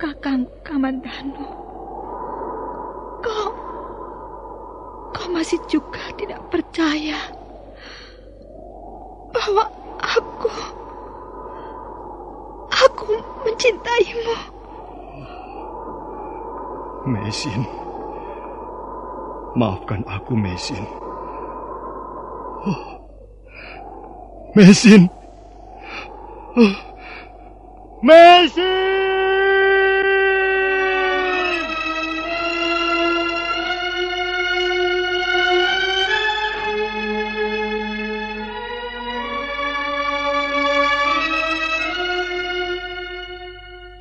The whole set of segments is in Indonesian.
Kakang Kamandanu, kau, kau masih juga tidak percaya bahwa aku, aku mencintaimu. Mesin, maafkan aku Mesin. Oh. Mesin. Oh. Mesin!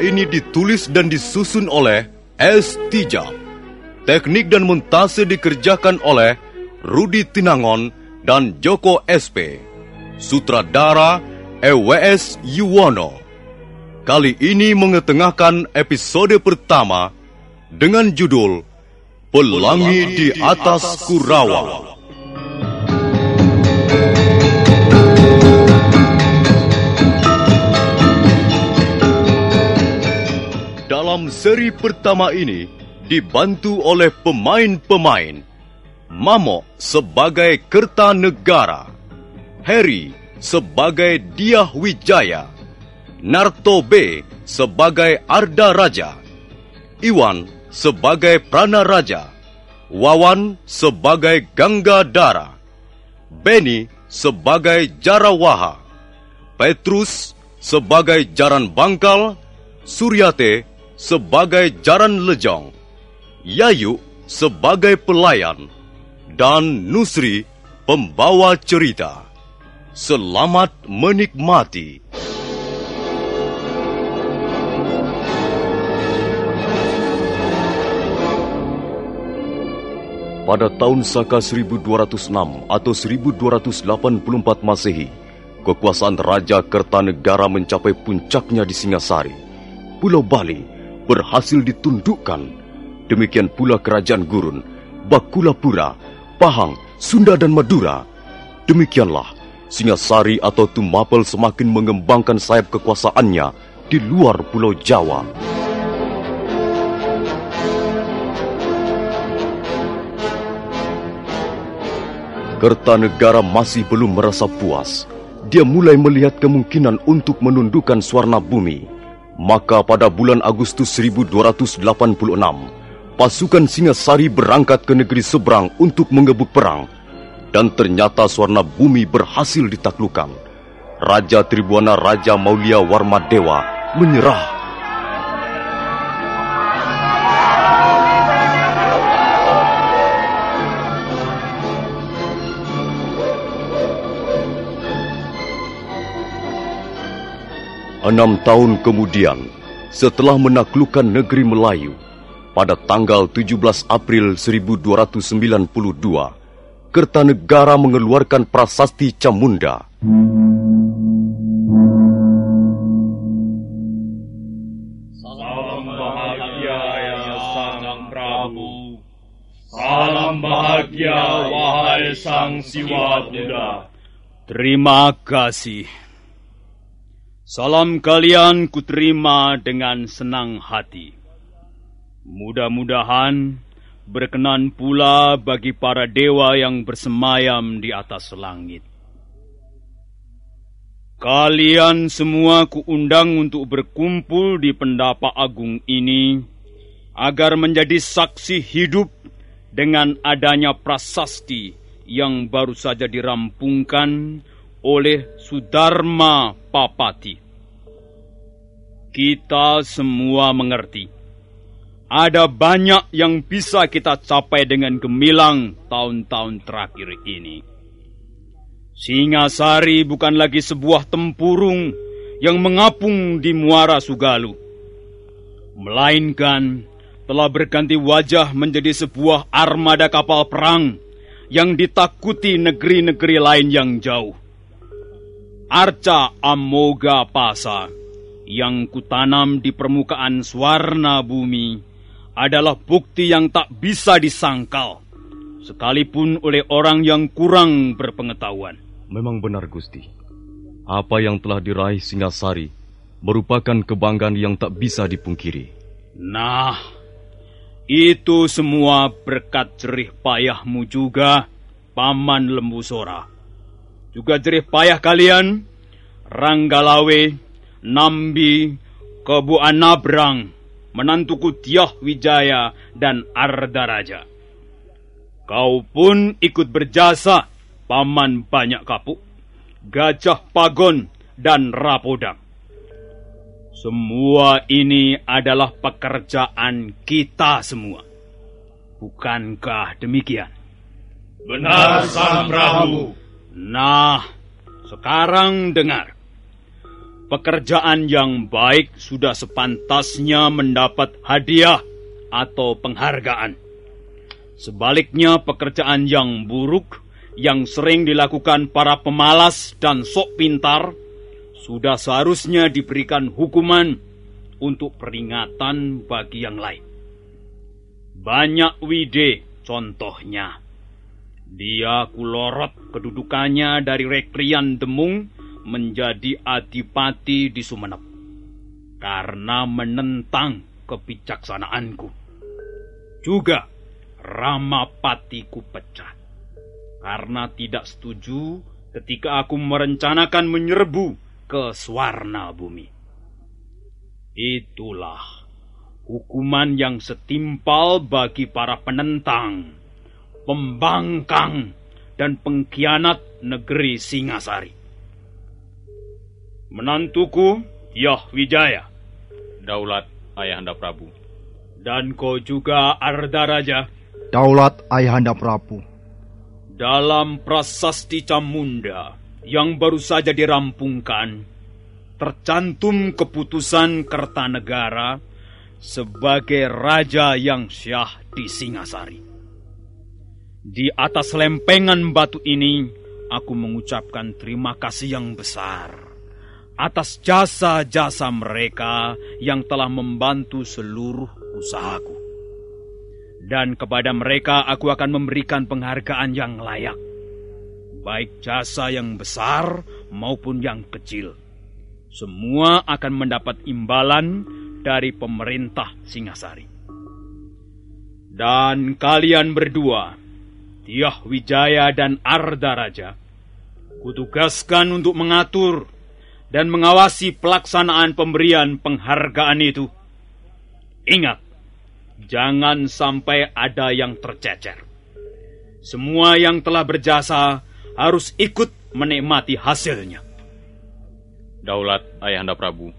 Ini ditulis dan disusun oleh S. Tijab. Teknik dan montase dikerjakan oleh Rudi Tinangon dan Joko SP. Sutradara EWS Yuwono. Kali ini mengetengahkan episode pertama dengan judul Pelangi di atas Kurawa. Dalam seri pertama ini dibantu oleh pemain-pemain. Mamo sebagai Kertanegara, Harry sebagai Diah Wijaya, Narto B sebagai Arda Raja, Iwan sebagai Prana Raja, Wawan sebagai Gangga Dara, Benny sebagai Jarawaha, Petrus sebagai Jaran Bangkal, Suryate sebagai jaran lejong, Yayu sebagai pelayan, dan Nusri pembawa cerita. Selamat menikmati. Pada tahun Saka 1206 atau 1284 Masehi, kekuasaan Raja Kertanegara mencapai puncaknya di Singasari, Pulau Bali berhasil ditundukkan. Demikian pula kerajaan Gurun, Bakulapura, Pahang, Sunda dan Madura. Demikianlah Singasari atau Tumapel semakin mengembangkan sayap kekuasaannya di luar Pulau Jawa. Kertanegara masih belum merasa puas. Dia mulai melihat kemungkinan untuk menundukkan Swarna Bumi maka pada bulan Agustus 1286, pasukan Singasari berangkat ke negeri seberang untuk mengebuk perang. Dan ternyata Swarna Bumi berhasil ditaklukkan. Raja Tribuana Raja Maulia Warmadewa menyerah Enam tahun kemudian, setelah menaklukkan negeri Melayu, pada tanggal 17 April 1292, Kertanegara mengeluarkan prasasti Camunda. Salam bahagia ya Sang Prabu. Salam bahagia wahai Sang Siwa Buddha. Terima kasih. Salam kalian kuterima dengan senang hati. Mudah-mudahan berkenan pula bagi para dewa yang bersemayam di atas langit. Kalian semua kuundang untuk berkumpul di pendapa agung ini agar menjadi saksi hidup dengan adanya prasasti yang baru saja dirampungkan oleh Sudarma Papati. Kita semua mengerti ada banyak yang bisa kita capai dengan gemilang tahun-tahun terakhir ini. Singasari bukan lagi sebuah tempurung yang mengapung di Muara Sugalu. Melainkan telah berganti wajah menjadi sebuah armada kapal perang yang ditakuti negeri-negeri lain yang jauh. Arca Amoga Pasa yang kutanam di permukaan swarna bumi adalah bukti yang tak bisa disangkal, sekalipun oleh orang yang kurang berpengetahuan. Memang benar, Gusti. Apa yang telah diraih Singasari merupakan kebanggaan yang tak bisa dipungkiri. Nah, itu semua berkat jerih payahmu juga, Paman Lembu Sora. Juga jerih payah kalian, Ranggalawe, Nambi, Kebu Anabrang, menantuku Tiah Wijaya dan Arda Raja. Kau pun ikut berjasa, Paman Banyak Kapuk, Gajah Pagon, dan Rapodang. Semua ini adalah pekerjaan kita semua. Bukankah demikian? Benar, Sang Prabu. Nah, sekarang dengar. Pekerjaan yang baik sudah sepantasnya mendapat hadiah atau penghargaan. Sebaliknya, pekerjaan yang buruk yang sering dilakukan para pemalas dan sok pintar sudah seharusnya diberikan hukuman untuk peringatan bagi yang lain. Banyak wide contohnya. Dia kulorot kedudukannya dari Rekrian Demung menjadi adipati di Sumenep karena menentang kebijaksanaanku. Juga Ramapatiku pecah karena tidak setuju ketika aku merencanakan menyerbu ke Swarna Bumi. Itulah hukuman yang setimpal bagi para penentang, pembangkang, dan pengkhianat negeri Singasari. Menantuku, Yah Wijaya. Daulat Ayahanda Prabu. Dan kau juga Arda Raja. Daulat Ayahanda Prabu. Dalam prasasti Camunda yang baru saja dirampungkan, tercantum keputusan Kertanegara sebagai raja yang syah di Singasari. Di atas lempengan batu ini, aku mengucapkan terima kasih yang besar atas jasa-jasa mereka yang telah membantu seluruh usahaku. Dan kepada mereka aku akan memberikan penghargaan yang layak, baik jasa yang besar maupun yang kecil. Semua akan mendapat imbalan dari pemerintah Singasari. Dan kalian berdua, Tiah Wijaya dan Arda Raja, kutugaskan untuk mengatur dan mengawasi pelaksanaan pemberian penghargaan itu. Ingat, jangan sampai ada yang tercecer. Semua yang telah berjasa harus ikut menikmati hasilnya. Daulat Ayahanda Prabu,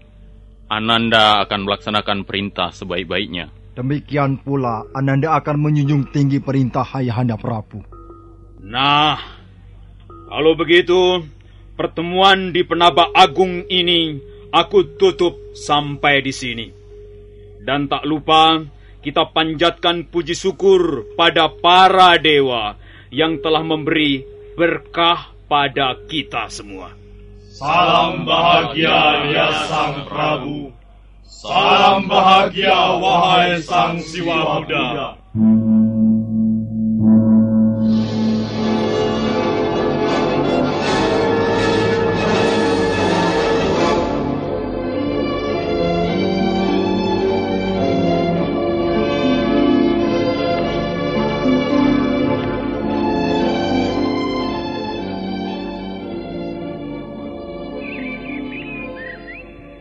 Ananda akan melaksanakan perintah sebaik-baiknya. Demikian pula Ananda akan menjunjung tinggi perintah Ayahanda Prabu. Nah, kalau begitu, pertemuan di Penaba Agung ini aku tutup sampai di sini. Dan tak lupa, kita panjatkan puji syukur pada para dewa yang telah memberi berkah pada kita semua. Salam bahagia ya Sang Prabu. Salam bahagia wahai Sang Siwa Buddha.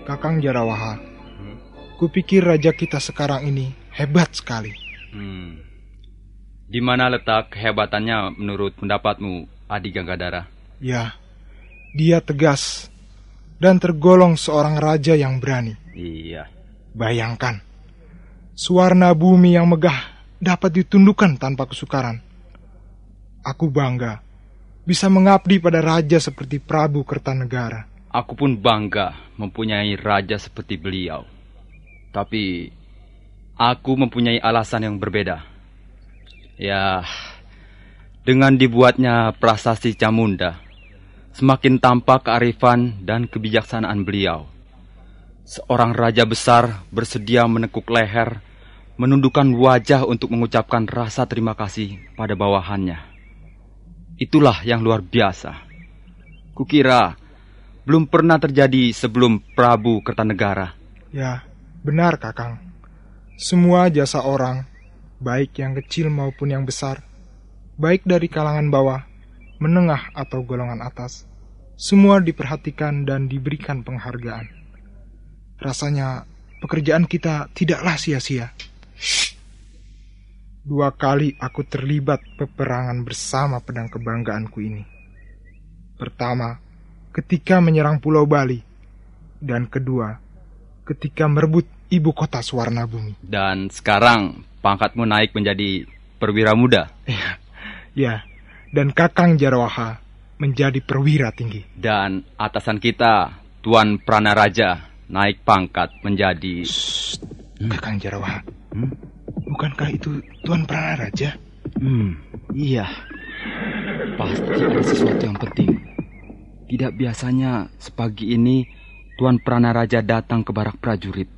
Kakang Jarawaha, kupikir raja kita sekarang ini hebat sekali. Hmm. Di mana letak kehebatannya menurut pendapatmu, Adi Ganggadara? Ya, dia tegas dan tergolong seorang raja yang berani. Iya. Bayangkan, suarna bumi yang megah dapat ditundukkan tanpa kesukaran. Aku bangga bisa mengabdi pada raja seperti Prabu Kertanegara. Aku pun bangga mempunyai raja seperti beliau. Tapi aku mempunyai alasan yang berbeda. Ya, dengan dibuatnya prasasti Camunda, semakin tampak kearifan dan kebijaksanaan beliau. Seorang raja besar bersedia menekuk leher, menundukkan wajah untuk mengucapkan rasa terima kasih pada bawahannya. Itulah yang luar biasa. Kukira belum pernah terjadi sebelum Prabu Kertanegara. Ya, benar Kakang. Semua jasa orang, baik yang kecil maupun yang besar, baik dari kalangan bawah, menengah atau golongan atas, semua diperhatikan dan diberikan penghargaan. Rasanya pekerjaan kita tidaklah sia-sia. Dua kali aku terlibat peperangan bersama pedang kebanggaanku ini. Pertama, ketika menyerang Pulau Bali, dan kedua, ketika merebut ibu kota Suwarna Bumi. Dan sekarang pangkatmu naik menjadi perwira muda. Ya, ya. Dan Kakang Jarawaha menjadi perwira tinggi. Dan atasan kita, Tuan Pranaraja, naik pangkat menjadi... Shh, Kakang Jarawaha. Hmm? Bukankah itu Tuan Pranaraja? Hmm, iya. Pasti ada sesuatu yang penting. Tidak biasanya sepagi ini Tuan Pranaraja datang ke barak prajurit.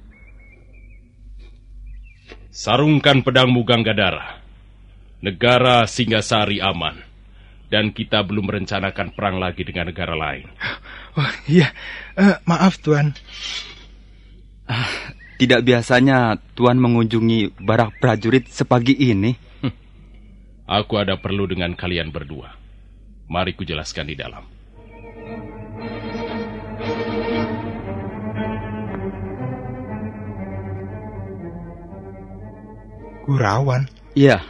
Sarungkan pedangmu Ganggadara. Negara Singasari aman. Dan kita belum merencanakan perang lagi dengan negara lain. Oh iya, uh, maaf Tuan. Ah, tidak biasanya Tuan mengunjungi barak prajurit sepagi ini. Hm. Aku ada perlu dengan kalian berdua. Mari kujelaskan di dalam. Gurawan? Iya.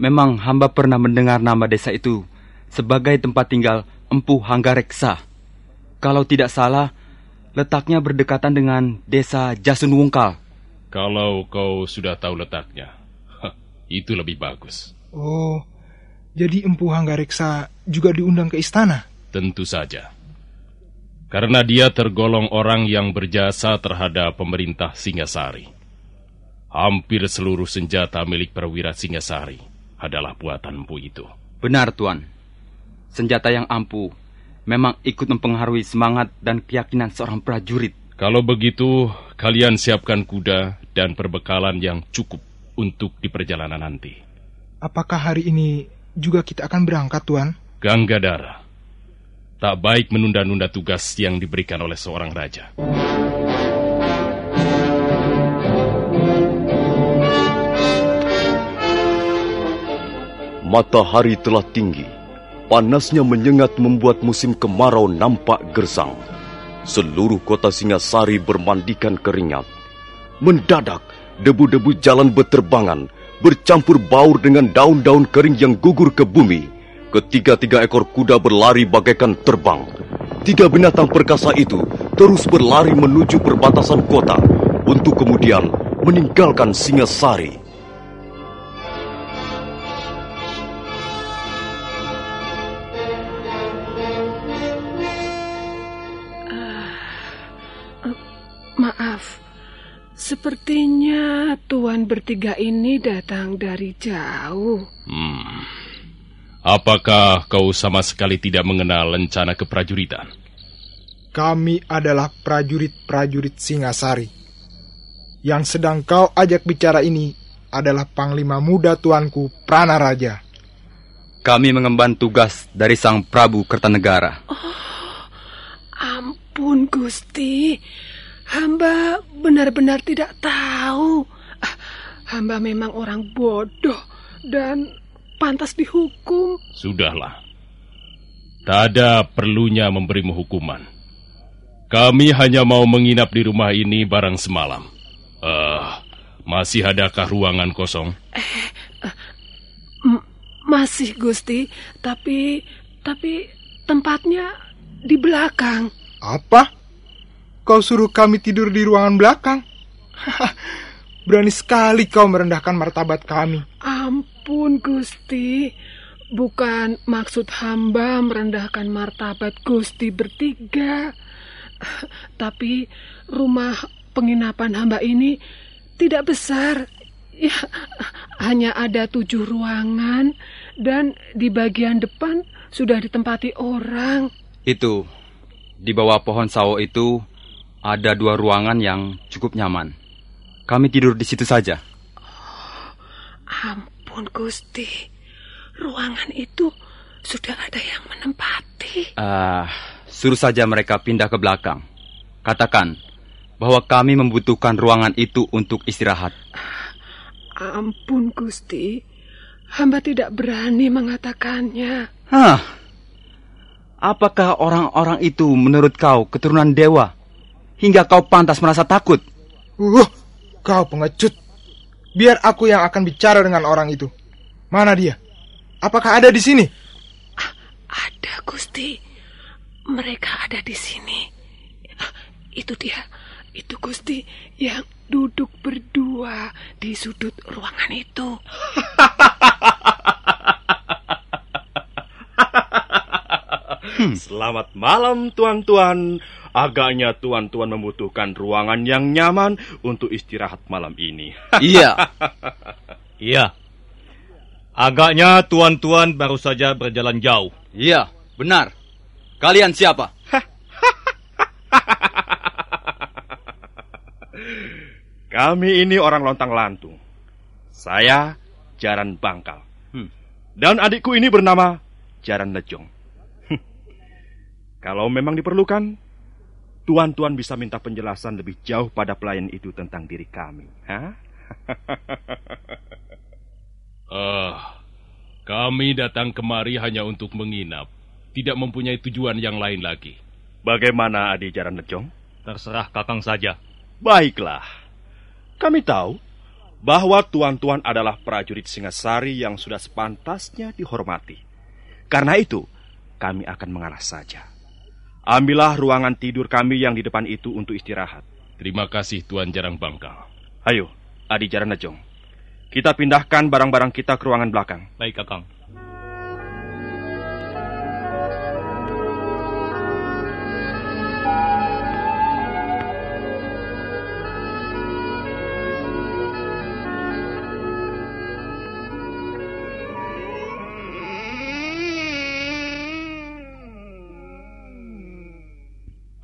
Memang hamba pernah mendengar nama desa itu sebagai tempat tinggal Empu Hanggareksa. Kalau tidak salah, letaknya berdekatan dengan desa Jasun Wungkal. Kalau kau sudah tahu letaknya, itu lebih bagus. Oh, jadi Empu Hanggareksa juga diundang ke istana? Tentu saja. Karena dia tergolong orang yang berjasa terhadap pemerintah Singasari. Hampir seluruh senjata milik perwira Singasari adalah buatan Empu itu. Benar, Tuan. Senjata yang ampuh memang ikut mempengaruhi semangat dan keyakinan seorang prajurit. Kalau begitu, kalian siapkan kuda dan perbekalan yang cukup untuk di perjalanan nanti. Apakah hari ini juga kita akan berangkat, Tuan? Ganggadara, tak baik menunda-nunda tugas yang diberikan oleh seorang raja. Matahari telah tinggi. Panasnya menyengat membuat musim kemarau nampak gersang. Seluruh kota Singasari bermandikan keringat. Mendadak, debu-debu jalan berterbangan, bercampur baur dengan daun-daun kering yang gugur ke bumi. Ketiga-tiga ekor kuda berlari bagaikan terbang. Tiga binatang perkasa itu terus berlari menuju perbatasan kota untuk kemudian meninggalkan Singasari. Sepertinya tuan bertiga ini datang dari jauh. Hmm. Apakah kau sama sekali tidak mengenal lencana keprajuritan? Kami adalah prajurit-prajurit Singasari. Yang sedang kau ajak bicara ini adalah Panglima Muda Tuanku Pranaraja. Kami mengemban tugas dari Sang Prabu Kertanegara. Ampun Gusti, hamba benar-benar tidak tahu. Ah, Hamba memang orang bodoh dan pantas dihukum. Sudahlah. Tak ada perlunya memberimu hukuman. Kami hanya mau menginap di rumah ini barang semalam. Eh, masih adakah ruangan kosong? M- masih Gusti, tapi tapi tempatnya di belakang. Apa? Kau suruh kami tidur di ruangan belakang? Berani sekali kau merendahkan martabat kami. Ampun Gusti, bukan maksud hamba merendahkan martabat Gusti bertiga. Tapi rumah penginapan hamba ini tidak besar. Ya, hanya ada tujuh ruangan dan di bagian depan sudah ditempati orang. Itu, di bawah pohon sawo itu ada dua ruangan yang cukup nyaman. Kami tidur di situ saja. Ampun Gusti, ruangan itu sudah ada yang menempati. Ah, suruh saja mereka pindah ke belakang. Katakan bahwa kami membutuhkan ruangan itu untuk istirahat. Ampun Gusti, hamba tidak berani mengatakannya. Hah? Apakah orang-orang itu menurut kau keturunan dewa? Hingga kau pantas merasa takut? Uh, kau pengecut. Biar aku yang akan bicara dengan orang itu. Mana dia? Apakah ada di sini? Ada Gusti, mereka ada di sini. Ah, Itu dia, itu Gusti yang duduk berdua di sudut ruangan itu. Selamat malam tuan-tuan. Agaknya tuan-tuan membutuhkan ruangan yang nyaman untuk istirahat malam ini. iya. Iya. Agaknya tuan-tuan baru saja berjalan jauh. Iya, benar. Kalian siapa? Kami ini orang lontang lantung. Saya Jaran Bangkal. Hmm. Dan adikku ini bernama Jaran Lejong. Kalau memang diperlukan, tuan-tuan bisa minta penjelasan lebih jauh pada pelayan itu tentang diri kami. Hah? Eh, kami datang kemari hanya untuk menginap. Tidak mempunyai tujuan yang lain lagi. Bagaimana adik Jaran Lejong? Terserah kakang saja. Baiklah. Kami tahu bahwa tuan-tuan adalah prajurit Singasari yang sudah sepantasnya dihormati. Karena itu, kami akan mengalah saja. Ambillah ruangan tidur kami yang di depan itu untuk istirahat. Terima kasih Tuan Jarang Bangkal. Ayo, Adi Jaran Najong. Kita pindahkan barang-barang kita ke ruangan belakang. Baik kakang.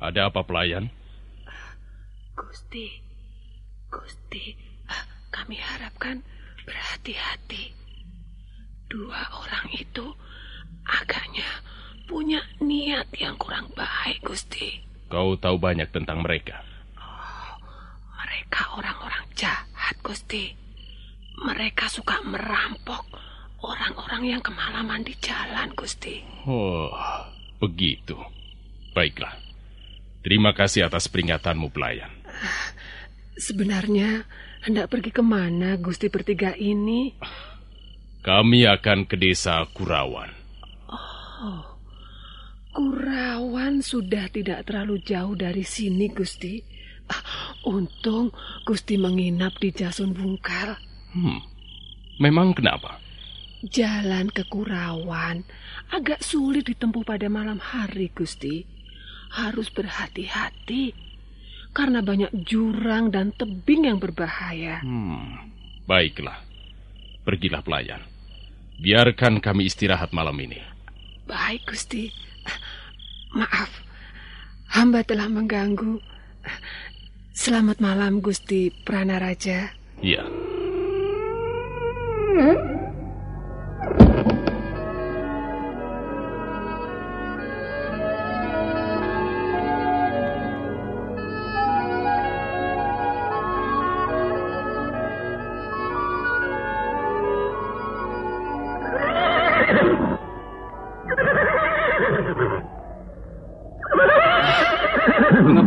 Ada apa pelayan? Gusti, Gusti, ah, kami harapkan berhati-hati. Dua orang itu agaknya punya niat yang kurang baik, Gusti. Kau tahu banyak tentang mereka. Mereka orang-orang jahat, Gusti. Mereka suka merampok orang-orang yang kemalaman di jalan, Gusti. Oh, begitu. Baiklah. Terima kasih atas peringatanmu, pelayan. Sebenarnya hendak pergi ke mana Gusti bertiga ini? Kami akan ke desa Kurawan. Kurawan sudah tidak terlalu jauh dari sini, Gusti. Ah, untung Gusti menginap di Jasun Bungkal. Hmm, memang kenapa? Jalan ke Kurawan agak sulit ditempuh pada malam hari, Gusti. Harus berhati-hati. karena banyak jurang dan tebing yang berbahaya. Hmm, baiklah. Pergilah pelayan. Biarkan kami istirahat malam ini. Baik, Gusti. Maaf, hamba telah mengganggu. Selamat malam, Gusti Pranaraja. Iya.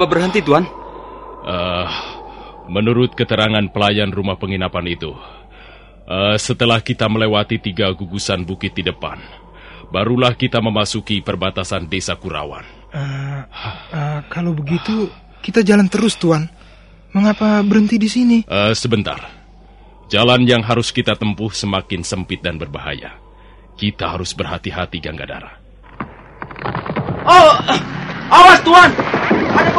Mengapa berhenti, Tuan? Uh, menurut keterangan pelayan rumah penginapan itu, uh, setelah kita melewati tiga gugusan bukit di depan, barulah kita memasuki perbatasan desa Kurawan. Uh, uh, kalau begitu, kita jalan terus, Tuan. Mengapa berhenti di sini? Uh, sebentar. Jalan yang harus kita tempuh semakin sempit dan berbahaya. Kita harus berhati-hati, Ganggadara. Oh, awas, Tuan!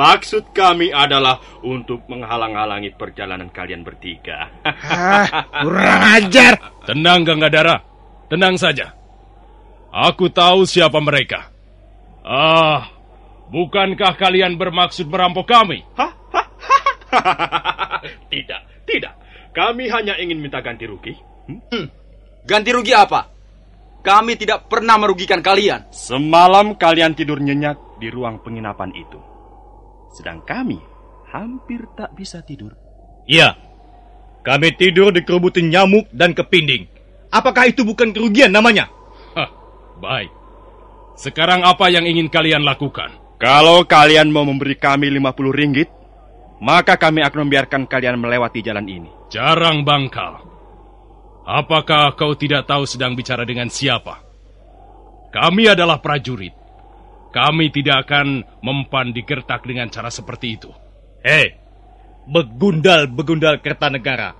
Maksud kami adalah untuk menghalang-halangi perjalanan kalian bertiga. ah, kurang ajar. Tenang, Ganggadara. Tenang saja. Aku tahu siapa mereka. Ah, bukankah kalian bermaksud merampok kami? tidak, tidak. Kami hanya ingin minta ganti rugi. Hmm. Ganti rugi apa? Kami tidak pernah merugikan kalian. Semalam kalian tidur nyenyak di ruang penginapan itu. Sedang kami hampir tak bisa tidur. Iya, kami tidur di kerubutan nyamuk dan kepinding. Apakah itu bukan kerugian namanya? Hah, baik. Sekarang apa yang ingin kalian lakukan? Kalau kalian mau memberi kami 50 ringgit, maka kami akan membiarkan kalian melewati jalan ini. Jarang bangkal. Apakah kau tidak tahu sedang bicara dengan siapa? Kami adalah prajurit. Kami tidak akan mempan digertak dengan cara seperti itu. Hei, begundal-begundal Kertanegara.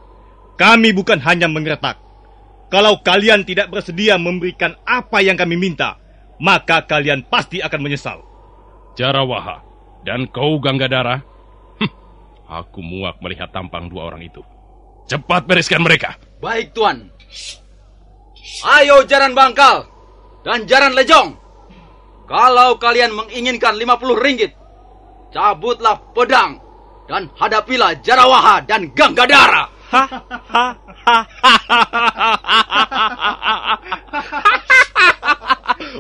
Kami bukan hanya mengertak. Kalau kalian tidak bersedia memberikan apa yang kami minta, maka kalian pasti akan menyesal. Jarawaha dan kau Ganggadara, hm, aku muak melihat tampang dua orang itu. Cepat bereskan mereka. Baik, Tuan. Ayo jaran bangkal dan jaran lejong. Kalau kalian menginginkan 50 ringgit, cabutlah pedang dan hadapilah Jarawaha dan Ganggadara.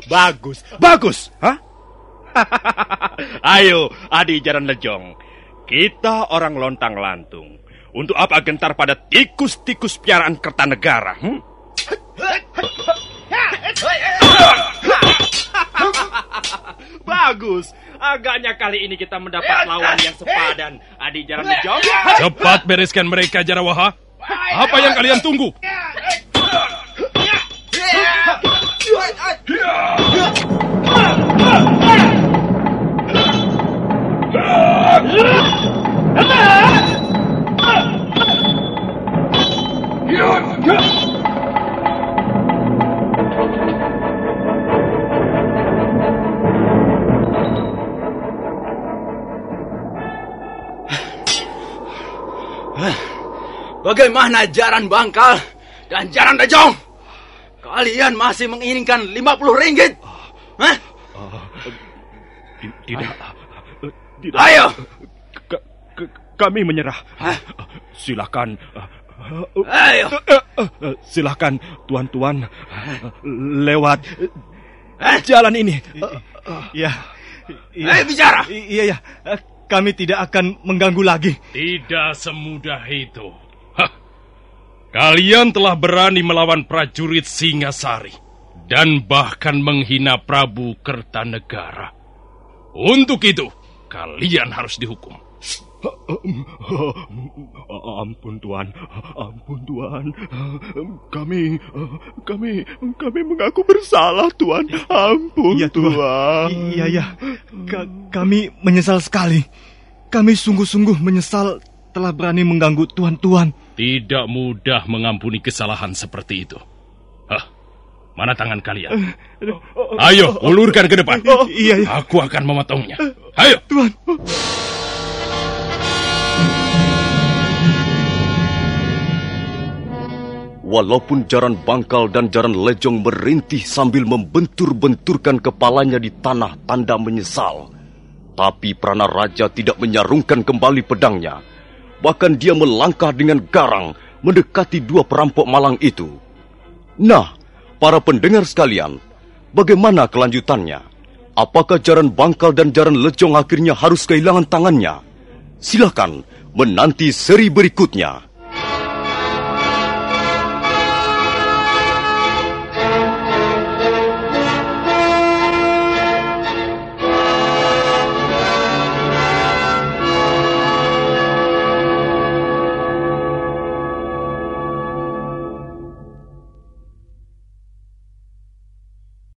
bagus, bagus. Hah? Ayo, Adi Jaran Lejong. Kita orang lontang lantung. Untuk apa gentar pada tikus-tikus piaraan Kertanegara? Hmm? Bagus. Agaknya kali ini kita mendapat lawan yang sepadan. Adi Jaran Lejong. Cepat bereskan mereka, Jarawaha. Apa yang kalian tunggu? Bagaimana jaran bangkal dan jaran dejong? Kalian masih menginginkan 50 ringgit? Hah? Tidak. Tidak. Ayo. K- k- kami menyerah. Hah? Silakan. Ayo. Silakan tuan-tuan lewat jalan ini. Ya. Ayo bicara. Iya, ya. Kami tidak akan mengganggu lagi. Tidak semudah itu. Kalian telah berani melawan prajurit Singasari dan bahkan menghina Prabu Kertanegara. Untuk itu, kalian harus dihukum. Ampun Tuan, ampun Tuan. Kami, kami, kami mengaku bersalah Tuan. Ampun Iya, Tuan. Tuan. Iya, iya. Ka- kami menyesal sekali. Kami sungguh-sungguh menyesal telah berani mengganggu tuan-tuan. Tidak mudah mengampuni kesalahan seperti itu. Hah, mana tangan kalian? Ayo, ulurkan ke depan. Iya, iya. Aku akan memotongnya. Ayo. Tuan. Walaupun jaran bangkal dan jaran lejong merintih sambil membentur-benturkan kepalanya di tanah tanda menyesal. Tapi Prana Raja tidak menyarungkan kembali pedangnya. Bahkan dia melangkah dengan garang mendekati dua perampok malang itu. Nah, para pendengar sekalian, bagaimana kelanjutannya? Apakah jaran bangkal dan jaran lejong akhirnya harus kehilangan tangannya? Silakan menanti seri berikutnya.